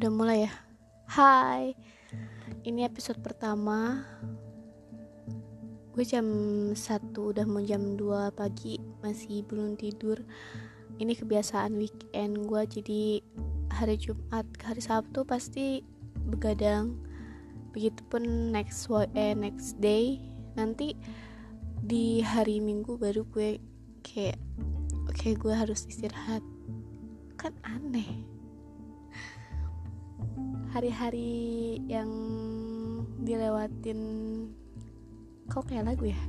Udah mulai ya? Hai. Ini episode pertama. Gue jam 1 udah mau jam 2 pagi. Masih belum tidur. Ini kebiasaan weekend gue Jadi hari Jumat Hari Sabtu pasti begadang. Begitupun next eh, next day. Nanti di hari Minggu baru gue kayak Oke okay, gue harus istirahat. Kan aneh hari-hari yang dilewatin kok kayak lagu ya?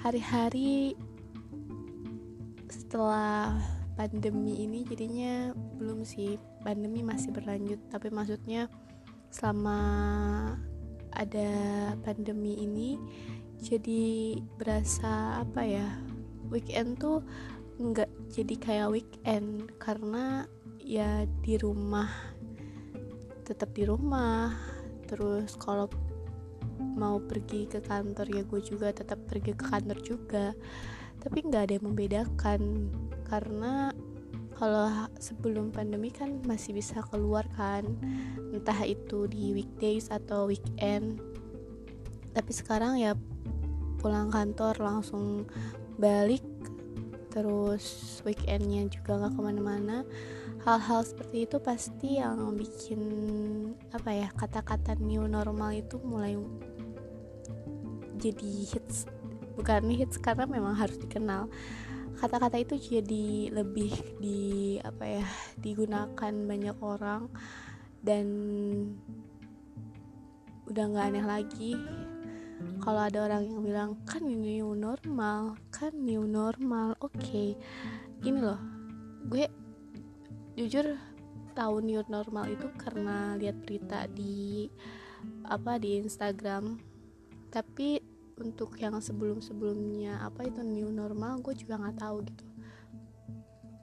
Hari-hari setelah pandemi ini jadinya belum sih. Pandemi masih berlanjut tapi maksudnya selama ada pandemi ini jadi berasa apa ya weekend tuh nggak jadi kayak weekend karena ya di rumah tetap di rumah. Terus kalau mau pergi ke kantor ya gue juga tetap pergi ke kantor juga. Tapi nggak ada yang membedakan karena kalau sebelum pandemi kan masih bisa keluar kan. Entah itu di weekdays atau weekend. Tapi sekarang ya pulang kantor langsung balik. Terus weekendnya juga nggak ke mana-mana hal-hal seperti itu pasti yang bikin apa ya kata-kata new normal itu mulai jadi hits. Bukan hits karena memang harus dikenal. Kata-kata itu jadi lebih di apa ya digunakan banyak orang dan udah nggak aneh lagi. Kalau ada orang yang bilang kan ini new normal kan new normal. Oke okay. gini loh. Gue jujur tahun new normal itu karena lihat berita di apa di Instagram. Tapi untuk yang sebelum-sebelumnya apa itu new normal gue juga nggak tahu gitu.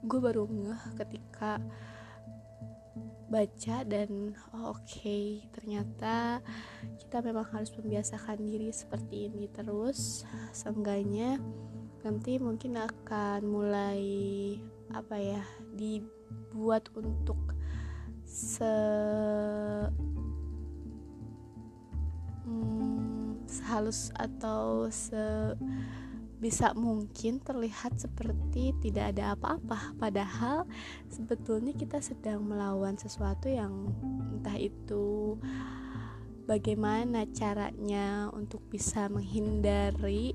Gue baru ngeh ketika baca dan oh, oke okay, ternyata kita memang harus membiasakan diri seperti ini terus. Seenggaknya nanti mungkin akan mulai apa ya di buat untuk se hmm, sehalus atau se bisa mungkin terlihat seperti tidak ada apa-apa. Padahal sebetulnya kita sedang melawan sesuatu yang entah itu bagaimana caranya untuk bisa menghindari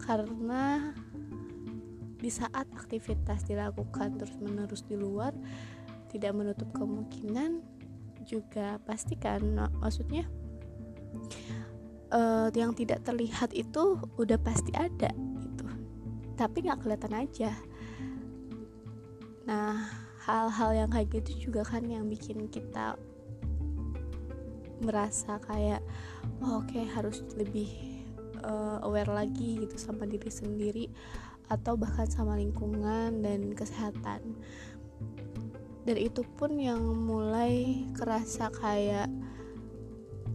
karena di saat aktivitas dilakukan terus-menerus di luar tidak menutup kemungkinan juga pastikan maksudnya uh, yang tidak terlihat itu udah pasti ada gitu. Tapi nggak kelihatan aja. Nah hal-hal yang kayak gitu juga kan yang bikin kita merasa kayak oh, oke okay, harus lebih uh, aware lagi gitu sama diri sendiri atau bahkan sama lingkungan dan kesehatan. Dan itu pun yang mulai kerasa kayak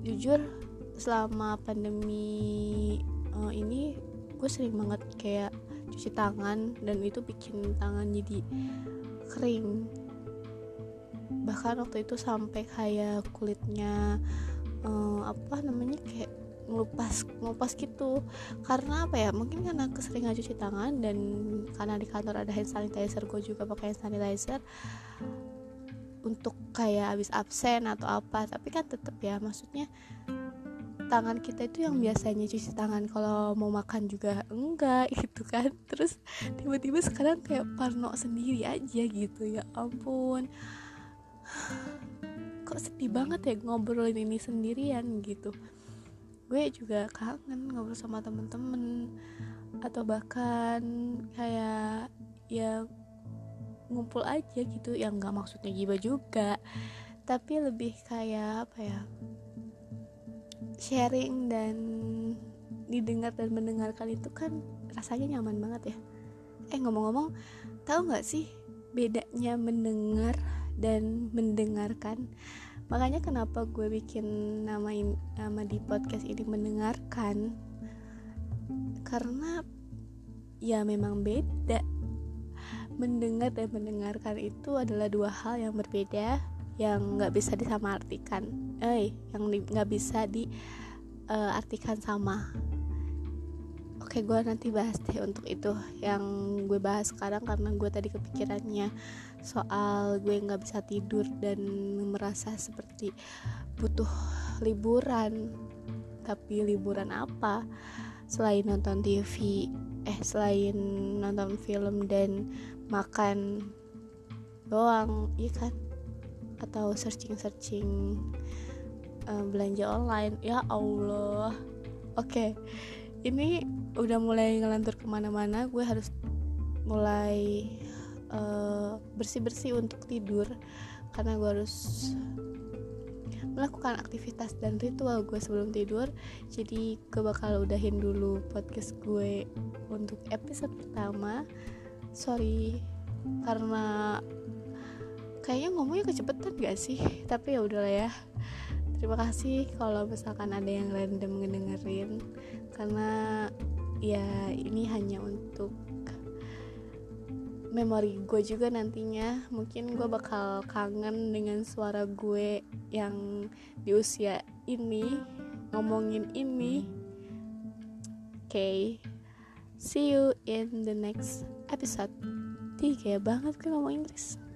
jujur selama pandemi uh, ini gue sering banget kayak cuci tangan dan itu bikin tangan jadi kering. Bahkan waktu itu sampai kayak kulitnya uh, apa namanya kayak ngelupas ngelupas gitu. Karena apa ya? Mungkin karena keseringan cuci tangan dan karena di kantor ada hand sanitizer gue juga pakai hand sanitizer untuk kayak habis absen atau apa. Tapi kan tetap ya maksudnya tangan kita itu yang biasanya cuci tangan. Kalau mau makan juga enggak gitu kan. Terus tiba-tiba sekarang kayak parno sendiri aja gitu ya ampun. Kok sedih banget ya ngobrolin ini sendirian gitu gue juga kangen ngobrol sama temen-temen. Atau bahkan kayak ya ngumpul aja gitu. Yang nggak maksudnya giba juga. Tapi lebih kayak apa ya? Sharing dan didengar dan mendengarkan itu kan rasanya nyaman banget ya. Eh ngomong-ngomong tahu nggak sih bedanya mendengar dan mendengarkan makanya kenapa gue bikin nama nama di podcast ini mendengarkan? Karena ya memang beda. Mendengar dan mendengarkan itu adalah dua hal yang berbeda yang nggak bisa disamartikan eh yang nggak bisa diartikan uh, sama Oke gue nanti bahas deh untuk itu Yang gue bahas sekarang karena gue tadi kepikirannya Soal gue gak bisa tidur dan merasa seperti butuh liburan Tapi liburan apa? Selain nonton TV Eh selain nonton film dan makan doang Iya kan? Atau searching-searching uh, belanja online Ya Allah Oke okay ini udah mulai ngelantur ke mana-mana gue harus mulai uh, bersih-bersih untuk tidur. Karena gue harus melakukan aktivitas dan ritual gue sebelum tidur. Jadi gue bakal udahin dulu podcast gue untuk episode pertama. Sorry karena kayaknya ngomongnya kecepetan gak sih? Tapi ya udahlah ya terima kasih kalau misalkan ada yang random ngedengerin karena ya ini hanya untuk memori gue juga nantinya. Mungkin gue bakal kangen dengan suara gue yang di usia ini ngomongin ini. Oke okay. see you in the next episode. Tiga banget kan ngomong Inggris